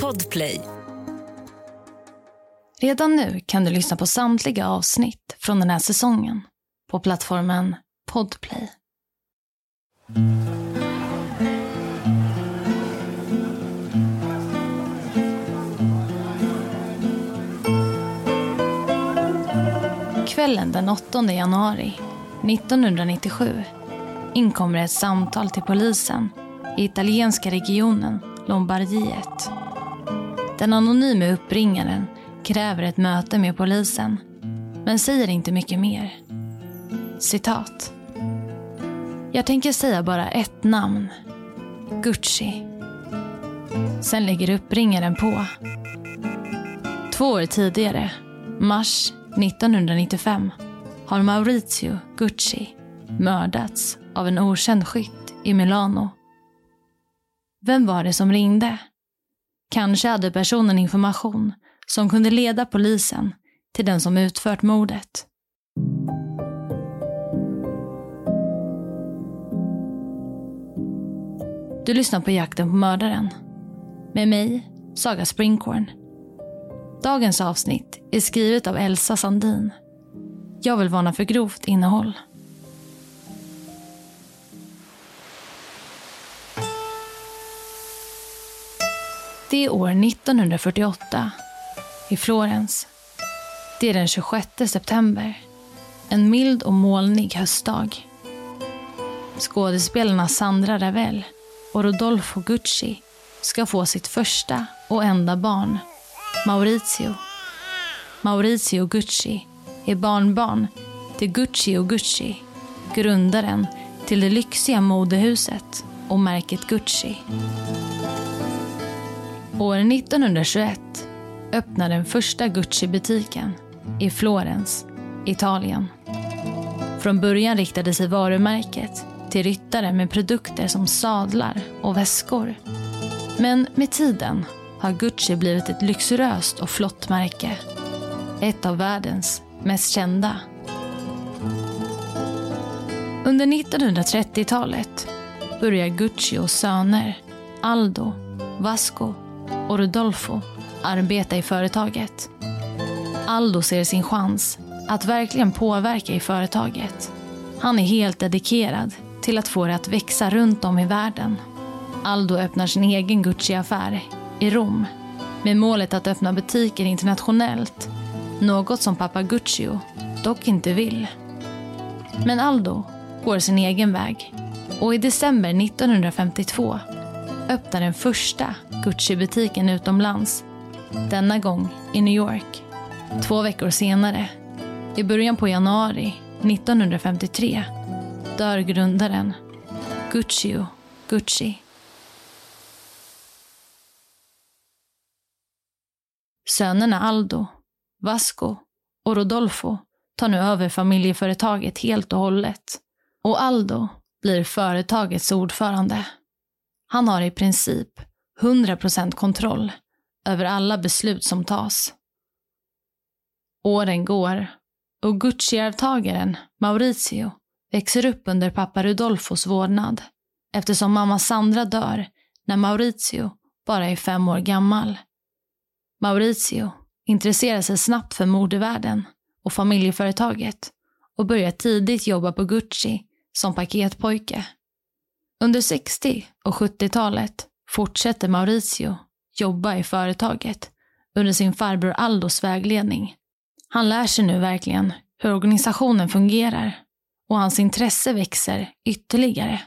Podplay. Redan nu kan du lyssna på samtliga avsnitt från den här säsongen på plattformen Podplay. Kvällen den 8 januari 1997 inkommer ett samtal till polisen i italienska regionen Lombardiet. Den anonyme uppringaren kräver ett möte med polisen men säger inte mycket mer. Citat. Jag tänker säga bara ett namn. Gucci. Sen lägger uppringaren på. Två år tidigare, mars 1995, har Maurizio Gucci mördats av en okänd skytt i Milano. Vem var det som ringde? Kanske hade personen information som kunde leda polisen till den som utfört mordet. Du lyssnar på Jakten på mördaren. Med mig, Saga Springhorn. Dagens avsnitt är skrivet av Elsa Sandin. Jag vill varna för grovt innehåll. Det är år 1948 i Florens. Det är den 26 september. En mild och molnig höstdag. Skådespelarna Sandra Ravel och Rodolfo Gucci ska få sitt första och enda barn, Maurizio. Maurizio Gucci är barnbarn till Gucci och Gucci, grundaren till det lyxiga modehuset och märket Gucci. År 1921 öppnar den första Gucci-butiken i Florens, Italien. Från början riktade sig varumärket till ryttare med produkter som sadlar och väskor. Men med tiden har Gucci blivit ett lyxröst och flott märke. Ett av världens mest kända. Under 1930-talet börjar Gucci och söner, Aldo, Vasco och Rodolfo arbeta i företaget. Aldo ser sin chans att verkligen påverka i företaget. Han är helt dedikerad till att få det att växa runt om i världen. Aldo öppnar sin egen Gucci-affär i Rom med målet att öppna butiker internationellt. Något som pappa Guccio dock inte vill. Men Aldo går sin egen väg och i december 1952 öppnar den första Gucci-butiken utomlands. Denna gång i New York. Två veckor senare, i början på januari 1953, dör grundaren Guccio Gucci. Sönerna Aldo, Vasco och Rodolfo tar nu över familjeföretaget helt och hållet. Och Aldo blir företagets ordförande. Han har i princip 100% kontroll över alla beslut som tas. Åren går och Gucci-arvtagaren Maurizio växer upp under pappa Rudolfos vårdnad eftersom mamma Sandra dör när Maurizio bara är fem år gammal. Maurizio intresserar sig snabbt för modevärlden och familjeföretaget och börjar tidigt jobba på Gucci som paketpojke. Under 60 och 70-talet fortsätter Mauricio jobba i företaget under sin farbror Aldos vägledning. Han lär sig nu verkligen hur organisationen fungerar och hans intresse växer ytterligare.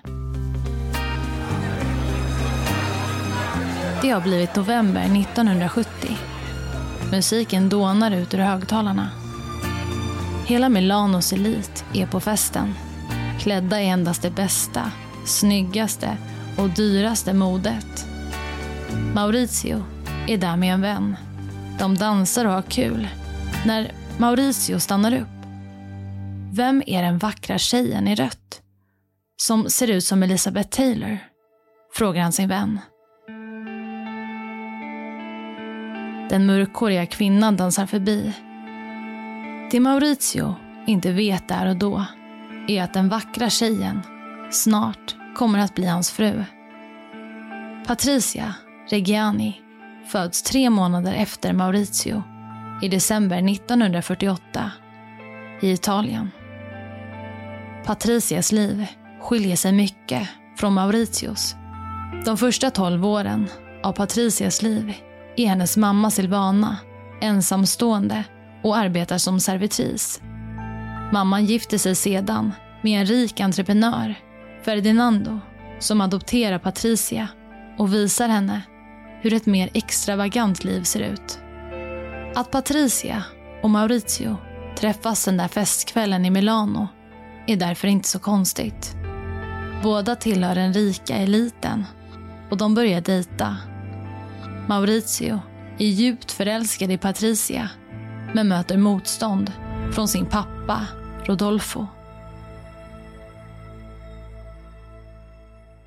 Det har blivit november 1970. Musiken dånar ut ur högtalarna. Hela Milanos elit är på festen. Klädda i endast det bästa, snyggaste och dyraste modet. Maurizio är där med en vän. De dansar och har kul. När Maurizio stannar upp. Vem är den vackra tjejen i rött? Som ser ut som Elizabeth Taylor? Frågar han sin vän. Den mörkhåriga kvinnan dansar förbi. Det Maurizio inte vet där och då är att den vackra tjejen snart kommer att bli hans fru. Patricia Reggiani, föds tre månader efter Maurizio i december 1948 i Italien. Patricias liv skiljer sig mycket från Mauritius. De första tolv åren av Patricias liv är hennes mamma Silvana ensamstående och arbetar som servitris. Mamman gifter sig sedan med en rik entreprenör, Ferdinando, som adopterar Patricia och visar henne hur ett mer extravagant liv ser ut. Att Patricia och Maurizio träffas den där festkvällen i Milano är därför inte så konstigt. Båda tillhör den rika eliten och de börjar dejta. Maurizio är djupt förälskad i Patricia men möter motstånd från sin pappa Rodolfo.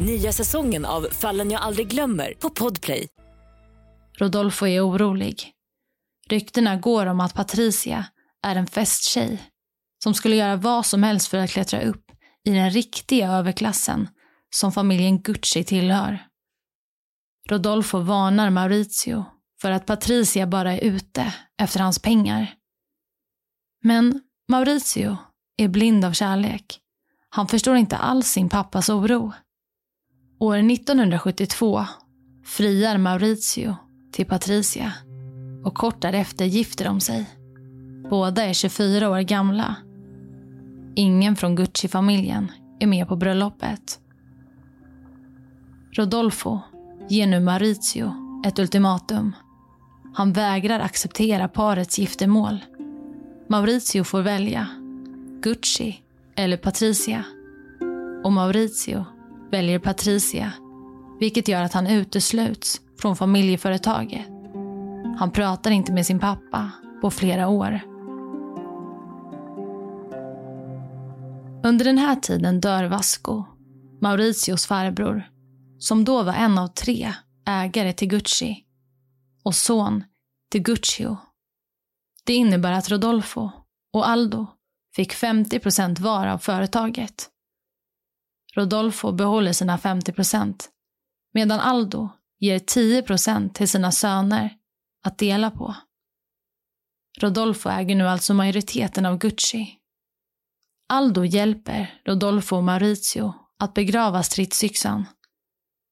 Nya säsongen av Fallen jag aldrig glömmer på Podplay. Rodolfo är orolig. Ryktena går om att Patricia är en festtjej som skulle göra vad som helst för att klättra upp i den riktiga överklassen som familjen Gucci tillhör. Rodolfo varnar Maurizio för att Patricia bara är ute efter hans pengar. Men Maurizio är blind av kärlek. Han förstår inte alls sin pappas oro. År 1972 friar Maurizio till Patricia och kort därefter gifter de sig. Båda är 24 år gamla. Ingen från Gucci-familjen är med på bröllopet. Rodolfo ger nu Maurizio ett ultimatum. Han vägrar acceptera parets giftermål. Maurizio får välja Gucci eller Patricia. Och Maurizio väljer Patricia, vilket gör att han utesluts från familjeföretaget. Han pratar inte med sin pappa på flera år. Under den här tiden dör Vasco, Mauritios farbror, som då var en av tre ägare till Gucci och son till Guccio. Det innebär att Rodolfo och Aldo fick 50 procent var av företaget. Rodolfo behåller sina 50 procent medan Aldo ger 10 procent till sina söner att dela på. Rodolfo äger nu alltså majoriteten av Gucci. Aldo hjälper Rodolfo och Maurizio att begrava stridsyxan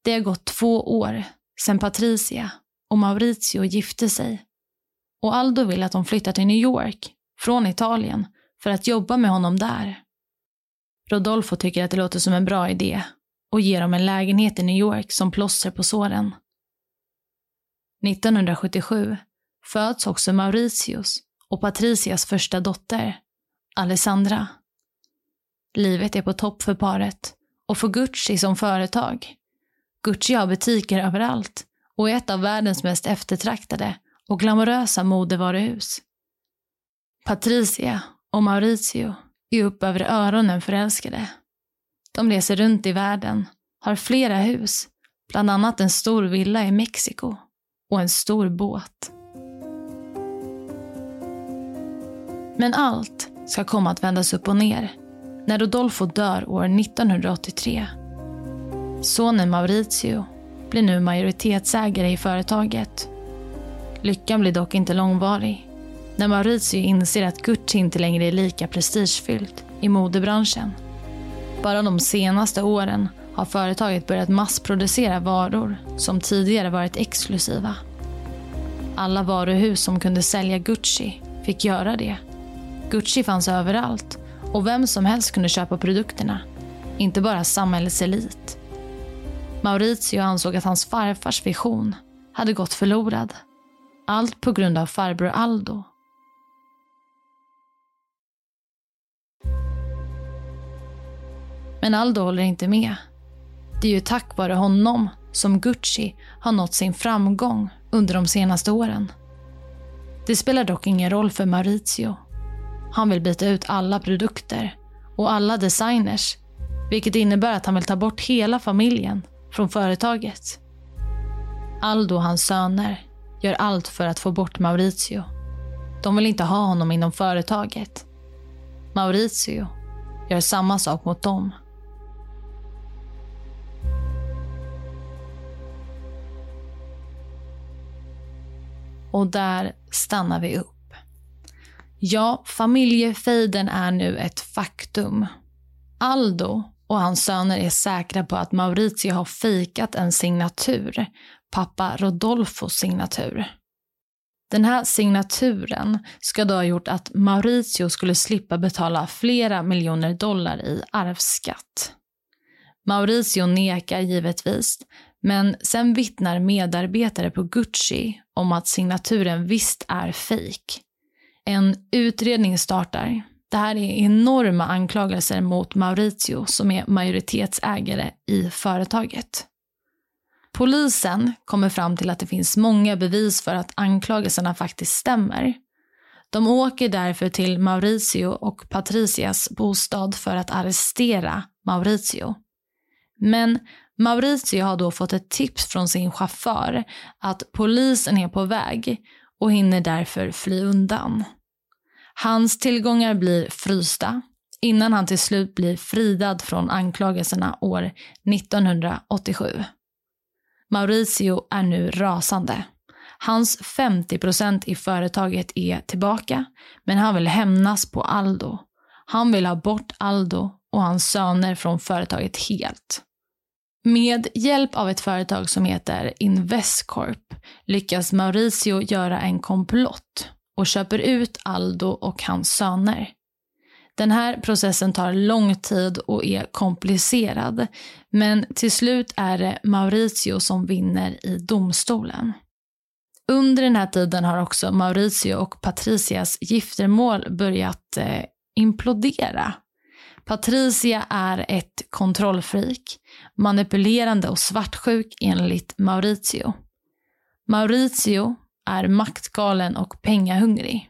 det har gått två år sedan Patricia och Maurizio gifte sig. Och Aldo vill att de flyttar till New York, från Italien, för att jobba med honom där. Rodolfo tycker att det låter som en bra idé och ger dem en lägenhet i New York som plåster på såren. 1977 föds också Mauritius och Patricias första dotter, Alessandra. Livet är på topp för paret och för Gucci som företag Gucci har butiker överallt och är ett av världens mest eftertraktade och glamorösa modevaruhus. Patricia och Mauricio är upp över öronen förälskade. De reser runt i världen, har flera hus, bland annat en stor villa i Mexiko och en stor båt. Men allt ska komma att vändas upp och ner när Rodolfo dör år 1983 Sonen Maurizio blir nu majoritetsägare i företaget. Lyckan blir dock inte långvarig när Maurizio inser att Gucci inte längre är lika prestigefyllt i modebranschen. Bara de senaste åren har företaget börjat massproducera varor som tidigare varit exklusiva. Alla varuhus som kunde sälja Gucci fick göra det. Gucci fanns överallt och vem som helst kunde köpa produkterna. Inte bara samhällets elit. Maurizio ansåg att hans farfars vision hade gått förlorad. Allt på grund av farbror Aldo. Men Aldo håller inte med. Det är ju tack vare honom som Gucci har nått sin framgång under de senaste åren. Det spelar dock ingen roll för Maurizio. Han vill byta ut alla produkter och alla designers, vilket innebär att han vill ta bort hela familjen från företaget. Aldo och hans söner gör allt för att få bort Maurizio. De vill inte ha honom inom företaget. Maurizio gör samma sak mot dem. Och där stannar vi upp. Ja, familjefejden är nu ett faktum. Aldo och hans söner är säkra på att Maurizio har fejkat en signatur, pappa Rodolfos signatur. Den här signaturen ska då ha gjort att Maurizio skulle slippa betala flera miljoner dollar i arvsskatt. Maurizio nekar givetvis, men sen vittnar medarbetare på Gucci om att signaturen visst är fejk. En utredning startar. Det här är enorma anklagelser mot Maurizio som är majoritetsägare i företaget. Polisen kommer fram till att det finns många bevis för att anklagelserna faktiskt stämmer. De åker därför till Maurizio och Patricias bostad för att arrestera Maurizio. Men Maurizio har då fått ett tips från sin chaufför att polisen är på väg och hinner därför fly undan. Hans tillgångar blir frysta innan han till slut blir fridad från anklagelserna år 1987. Maurizio är nu rasande. Hans 50% i företaget är tillbaka, men han vill hämnas på Aldo. Han vill ha bort Aldo och hans söner från företaget helt. Med hjälp av ett företag som heter Investcorp lyckas Mauricio göra en komplott och köper ut Aldo och hans söner. Den här processen tar lång tid och är komplicerad, men till slut är det Mauricio som vinner i domstolen. Under den här tiden har också Mauricio och Patricias giftermål börjat eh, implodera. Patricia är ett kontrollfreak, manipulerande och svartsjuk enligt Maurizio. Maurizio är maktgalen och pengahungrig.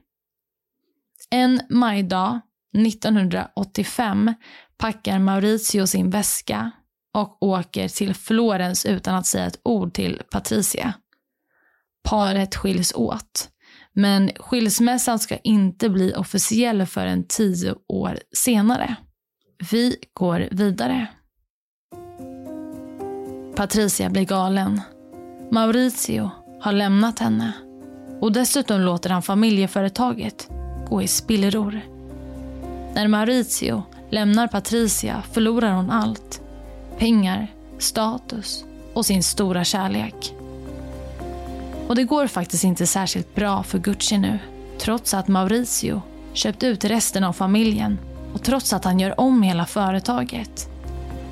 En majdag 1985 packar Maurizio sin väska och åker till Florens utan att säga ett ord till Patricia. Paret skiljs åt. Men skilsmässan ska inte bli officiell förrän tio år senare. Vi går vidare. Patricia blir galen. Maurizio har lämnat henne. Och dessutom låter han familjeföretaget gå i spillror. När Maurizio lämnar Patricia förlorar hon allt. Pengar, status och sin stora kärlek. Och det går faktiskt inte särskilt bra för Gucci nu. Trots att Maurizio köpt ut resten av familjen och trots att han gör om hela företaget.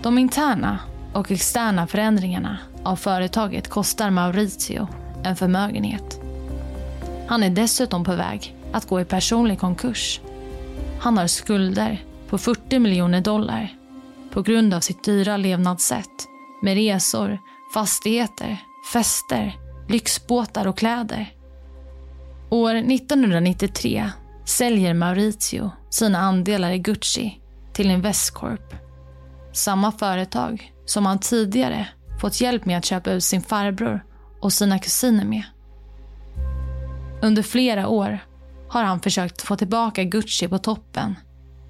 De interna och externa förändringarna av företaget kostar Maurizio en förmögenhet. Han är dessutom på väg att gå i personlig konkurs. Han har skulder på 40 miljoner dollar på grund av sitt dyra levnadssätt med resor, fastigheter, fester, lyxbåtar och kläder. År 1993 säljer Maurizio sina andelar i Gucci till Investcorp. Samma företag som han tidigare fått hjälp med att köpa ut sin farbror och sina kusiner med. Under flera år har han försökt få tillbaka Gucci på toppen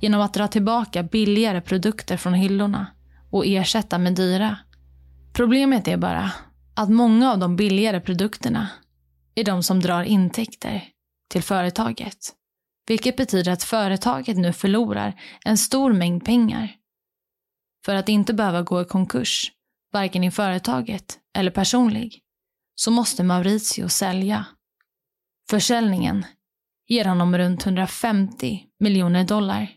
genom att dra tillbaka billigare produkter från hyllorna och ersätta med dyra. Problemet är bara att många av de billigare produkterna är de som drar intäkter till företaget. Vilket betyder att företaget nu förlorar en stor mängd pengar. För att inte behöva gå i konkurs, varken i företaget eller personlig, så måste Mauricio sälja. Försäljningen ger honom runt 150 miljoner dollar.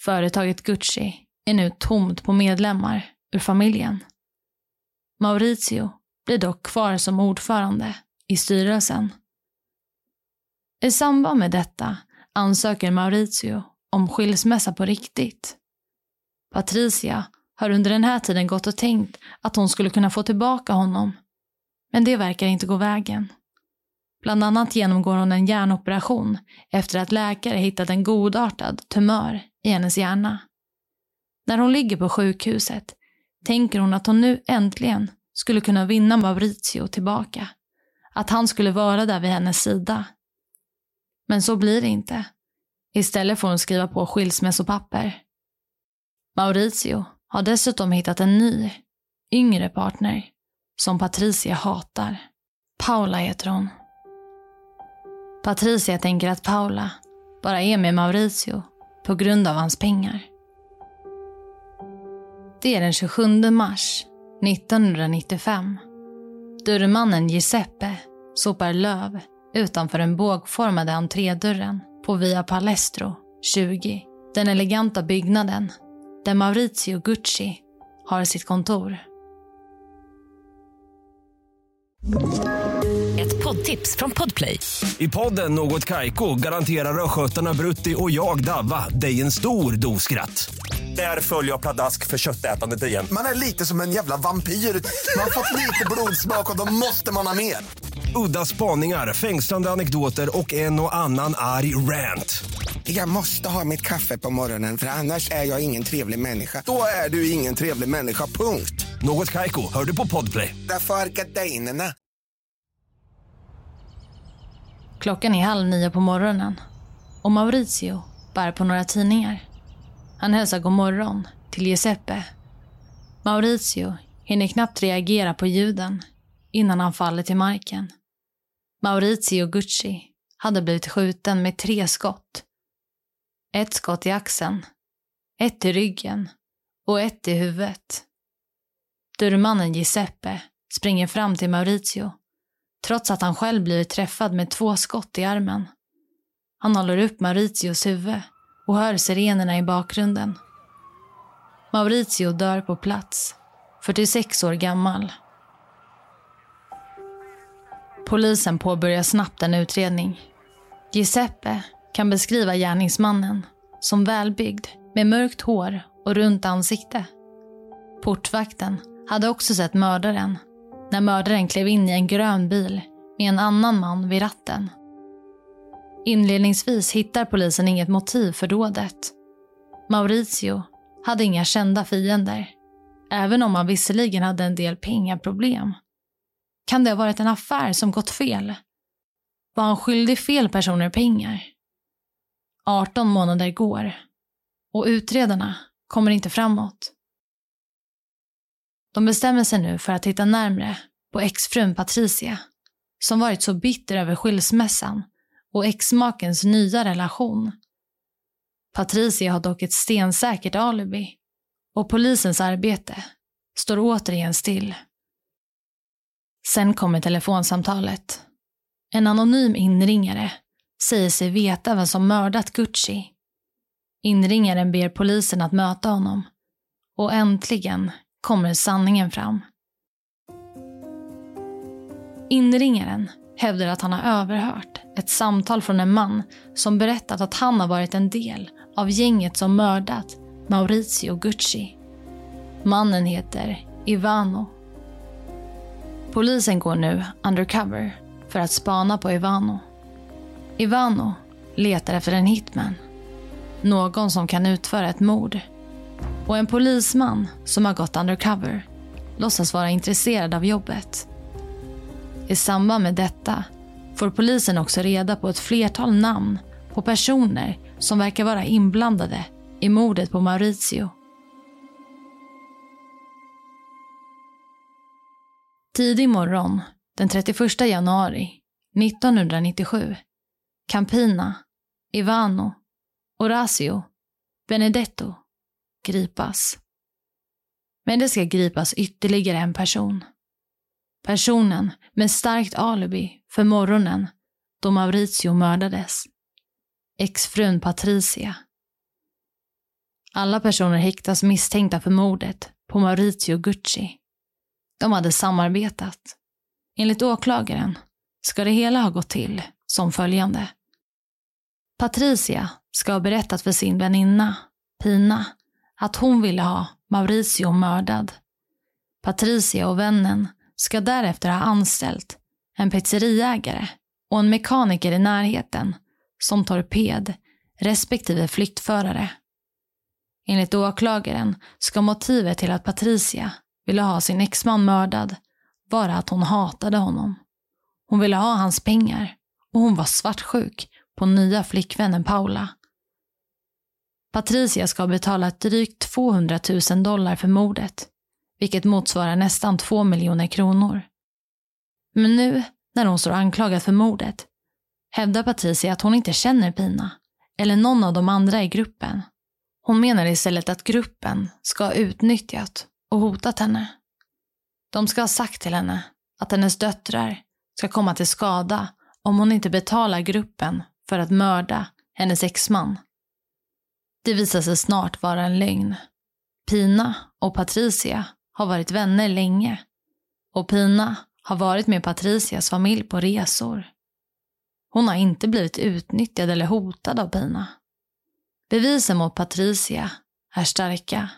Företaget Gucci är nu tomt på medlemmar ur familjen. Maurizio blir dock kvar som ordförande i styrelsen. I samband med detta ansöker Maurizio om skilsmässa på riktigt. Patricia har under den här tiden gått och tänkt att hon skulle kunna få tillbaka honom. Men det verkar inte gå vägen. Bland annat genomgår hon en hjärnoperation efter att läkare hittat en godartad tumör i hennes hjärna. När hon ligger på sjukhuset tänker hon att hon nu äntligen skulle kunna vinna Maurizio tillbaka. Att han skulle vara där vid hennes sida. Men så blir det inte. Istället får hon skriva på skilsmässopapper. Maurizio har dessutom hittat en ny, yngre partner som Patricia hatar. Paula heter hon. Patricia tänker att Paula bara är med Maurizio på grund av hans pengar. Det är den 27 mars 1995. Dörrmannen Giuseppe sopar löv utanför den bågformade entrédörren på Via Palestro 20. Den eleganta byggnaden där Maurizio Gucci har sitt kontor. Ett poddtips från Podplay. I podden Något Kaiko garanterar östgötarna Brutti och jag, Davva, dig en stor dos skratt. Där följer jag pladask för köttätandet igen. Man är lite som en jävla vampyr. Man har fått lite blodsmak och då måste man ha mer. Udda spaningar, fängslande anekdoter och en och annan arg rant. Jag måste ha mitt kaffe på morgonen för annars är jag ingen trevlig människa. Då är du ingen trevlig människa, punkt. Något Kaiko, hör du på Podplay. Därför är gardinerna. Klockan är halv nio på morgonen och Maurizio bär på några tidningar. Han hälsar god morgon till Giuseppe. Maurizio hinner knappt reagera på ljuden innan han faller till marken. Maurizio Gucci hade blivit skjuten med tre skott. Ett skott i axeln, ett i ryggen och ett i huvudet. Dörrmannen Giuseppe springer fram till Maurizio trots att han själv blivit träffad med två skott i armen. Han håller upp Maurizios huvud och hör sirenerna i bakgrunden. Maurizio dör på plats, 46 år gammal. Polisen påbörjar snabbt en utredning. Giuseppe kan beskriva gärningsmannen som välbyggd med mörkt hår och runt ansikte. Portvakten hade också sett mördaren när mördaren klev in i en grön bil med en annan man vid ratten. Inledningsvis hittar polisen inget motiv för dådet. Maurizio hade inga kända fiender, även om han visserligen hade en del pengaproblem. Kan det ha varit en affär som gått fel? Var han skyldig fel personer pengar? 18 månader går och utredarna kommer inte framåt. De bestämmer sig nu för att titta närmre på exfrun Patricia som varit så bitter över skilsmässan och exmakens nya relation. Patricia har dock ett stensäkert alibi och polisens arbete står återigen still. Sen kommer telefonsamtalet. En anonym inringare säger sig veta vem som mördat Gucci. Inringaren ber polisen att möta honom och äntligen kommer sanningen fram. Inringaren hävdar att han har överhört ett samtal från en man som berättat att han har varit en del av gänget som mördat Maurizio Gucci. Mannen heter Ivano. Polisen går nu undercover för att spana på Ivano. Ivano letar efter en hitman. Någon som kan utföra ett mord. Och en polisman som har gått undercover låtsas vara intresserad av jobbet. I samband med detta får polisen också reda på ett flertal namn på personer som verkar vara inblandade i mordet på Maurizio. Tidig morgon den 31 januari 1997 Campina, Ivano, Orazio, Benedetto gripas. Men det ska gripas ytterligare en person. Personen med starkt alibi för morgonen då Maurizio mördades. Exfrun Patricia. Alla personer häktas misstänkta för mordet på Maurizio Gucci. De hade samarbetat. Enligt åklagaren ska det hela ha gått till som följande. Patricia ska ha berättat för sin väninna, Pina, att hon ville ha Mauricio mördad. Patricia och vännen ska därefter ha anställt en pizzeriägare och en mekaniker i närheten som torped respektive flyktförare. Enligt åklagaren ska motivet till att Patricia ville ha sin exman mördad bara att hon hatade honom. Hon ville ha hans pengar och hon var svartsjuk på nya flickvännen Paula. Patricia ska ha betalat drygt 200 000 dollar för mordet, vilket motsvarar nästan 2 miljoner kronor. Men nu, när hon står anklagad för mordet, hävdar Patricia att hon inte känner Pina, eller någon av de andra i gruppen. Hon menar istället att gruppen ska ha utnyttjat och hotat henne. De ska ha sagt till henne att hennes döttrar ska komma till skada om hon inte betalar gruppen för att mörda hennes exman. Det visar sig snart vara en lögn. Pina och Patricia har varit vänner länge och Pina har varit med Patricias familj på resor. Hon har inte blivit utnyttjad eller hotad av Pina. Bevisen mot Patricia är starka.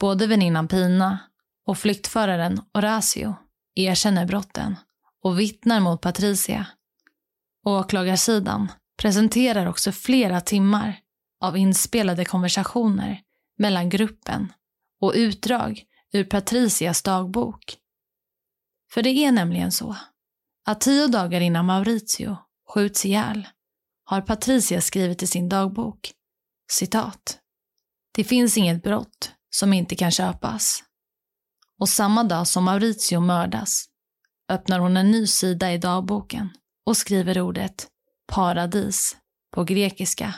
Både väninnan Pina och flyktföraren Horacio erkänner brotten och vittnar mot Patricia. Åklagarsidan presenterar också flera timmar av inspelade konversationer mellan gruppen och utdrag ur Patricias dagbok. För det är nämligen så att tio dagar innan Maurizio skjuts ihjäl har Patricia skrivit i sin dagbok citat. Det finns inget brott som inte kan köpas. Och samma dag som Mauricio mördas öppnar hon en ny sida i dagboken och skriver ordet paradis på grekiska.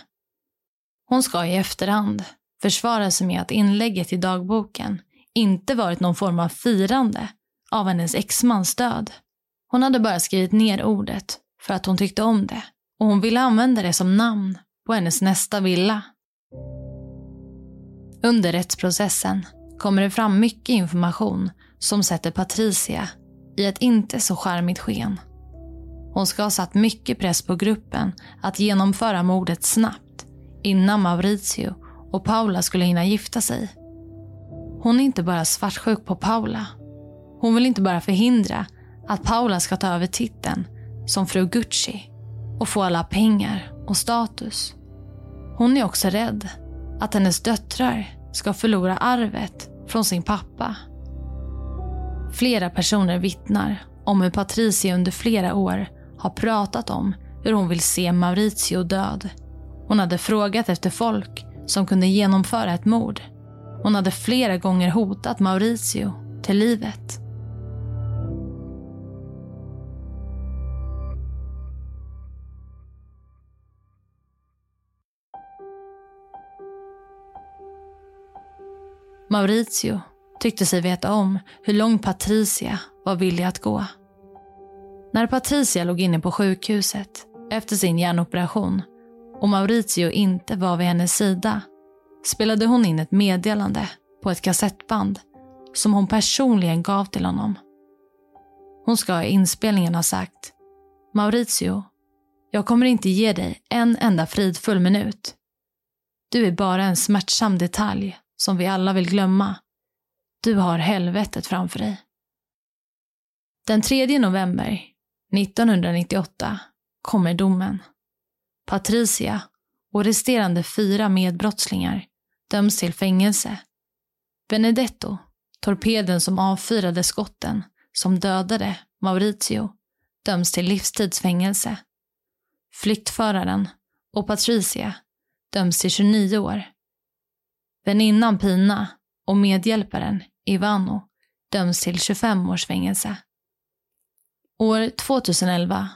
Hon ska i efterhand försvara sig med att inlägget i dagboken inte varit någon form av firande av hennes exmans död. Hon hade bara skrivit ner ordet för att hon tyckte om det och hon ville använda det som namn på hennes nästa villa. Under rättsprocessen kommer det fram mycket information som sätter Patricia i ett inte så charmigt sken. Hon ska ha satt mycket press på gruppen att genomföra mordet snabbt innan Maurizio och Paula skulle hinna gifta sig. Hon är inte bara svartsjuk på Paula. Hon vill inte bara förhindra att Paula ska ta över titeln som fru Gucci och få alla pengar och status. Hon är också rädd att hennes döttrar ska förlora arvet från sin pappa. Flera personer vittnar om hur Patricia under flera år har pratat om hur hon vill se Maurizio död. Hon hade frågat efter folk som kunde genomföra ett mord. Hon hade flera gånger hotat Maurizio till livet. Maurizio tyckte sig veta om hur långt Patricia var villig att gå. När Patricia låg inne på sjukhuset efter sin hjärnoperation och Maurizio inte var vid hennes sida spelade hon in ett meddelande på ett kassettband som hon personligen gav till honom. Hon ska i inspelningen ha sagt Maurizio, jag kommer inte ge dig en enda fridfull minut. Du är bara en smärtsam detalj som vi alla vill glömma. Du har helvetet framför dig. Den 3 november 1998 kommer domen. Patricia och resterande fyra medbrottslingar döms till fängelse. Benedetto, torpeden som avfyrade skotten som dödade Maurizio, döms till livstidsfängelse. Flyktföraren och Patricia döms till 29 år Väninnan Pina och medhjälparen Ivano döms till 25 års fängelse. År 2011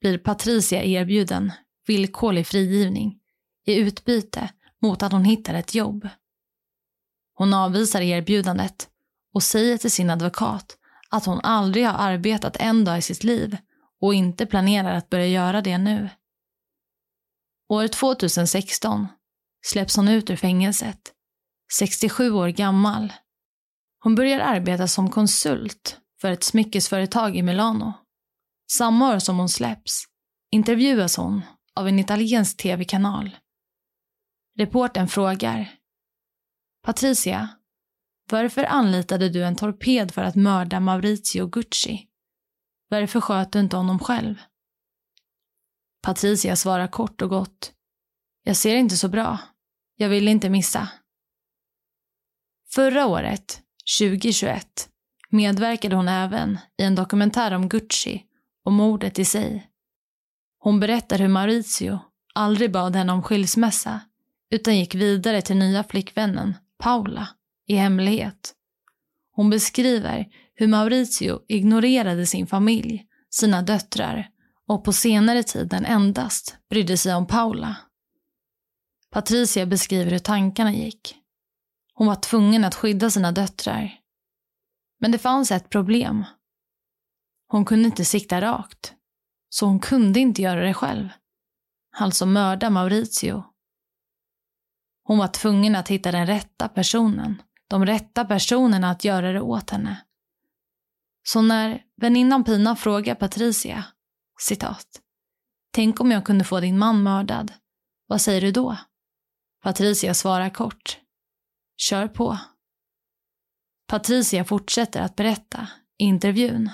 blir Patricia erbjuden villkorlig frigivning i utbyte mot att hon hittar ett jobb. Hon avvisar erbjudandet och säger till sin advokat att hon aldrig har arbetat en dag i sitt liv och inte planerar att börja göra det nu. År 2016 släpps hon ut ur fängelset 67 år gammal. Hon börjar arbeta som konsult för ett smyckesföretag i Milano. Samma år som hon släpps intervjuas hon av en italiensk tv-kanal. Reporten frågar Patricia, varför anlitade du en torped för att mörda Maurizio Gucci? Varför sköt du inte honom själv? Patricia svarar kort och gott. Jag ser inte så bra. Jag vill inte missa. Förra året, 2021, medverkade hon även i en dokumentär om Gucci och mordet i sig. Hon berättar hur Maurizio aldrig bad henne om skilsmässa utan gick vidare till nya flickvännen, Paula, i hemlighet. Hon beskriver hur Maurizio ignorerade sin familj, sina döttrar och på senare tiden endast brydde sig om Paula. Patricia beskriver hur tankarna gick. Hon var tvungen att skydda sina döttrar. Men det fanns ett problem. Hon kunde inte sikta rakt, så hon kunde inte göra det själv. Alltså mörda Maurizio. Hon var tvungen att hitta den rätta personen, de rätta personerna att göra det åt henne. Så när väninnan Pina frågar Patricia, citat, Tänk om jag kunde få din man mördad, vad säger du då? Patricia svarar kort, Kör på. Patricia fortsätter att berätta i intervjun.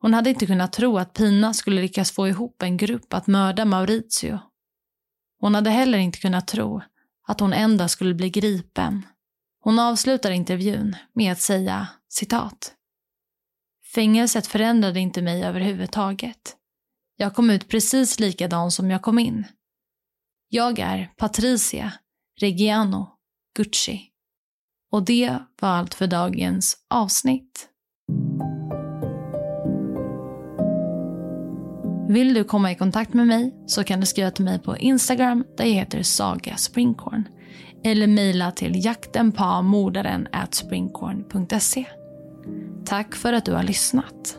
Hon hade inte kunnat tro att Pina skulle lyckas få ihop en grupp att mörda Maurizio. Hon hade heller inte kunnat tro att hon en dag skulle bli gripen. Hon avslutar intervjun med att säga citat. Fängelset förändrade inte mig överhuvudtaget. Jag kom ut precis likadan som jag kom in. Jag är Patricia Reggiano Gucci. Och det var allt för dagens avsnitt. Vill du komma i kontakt med mig så kan du skriva till mig på Instagram där jag heter Saga Springkorn. Eller mejla till jaktenpamordaren springkorn.se. Tack för att du har lyssnat.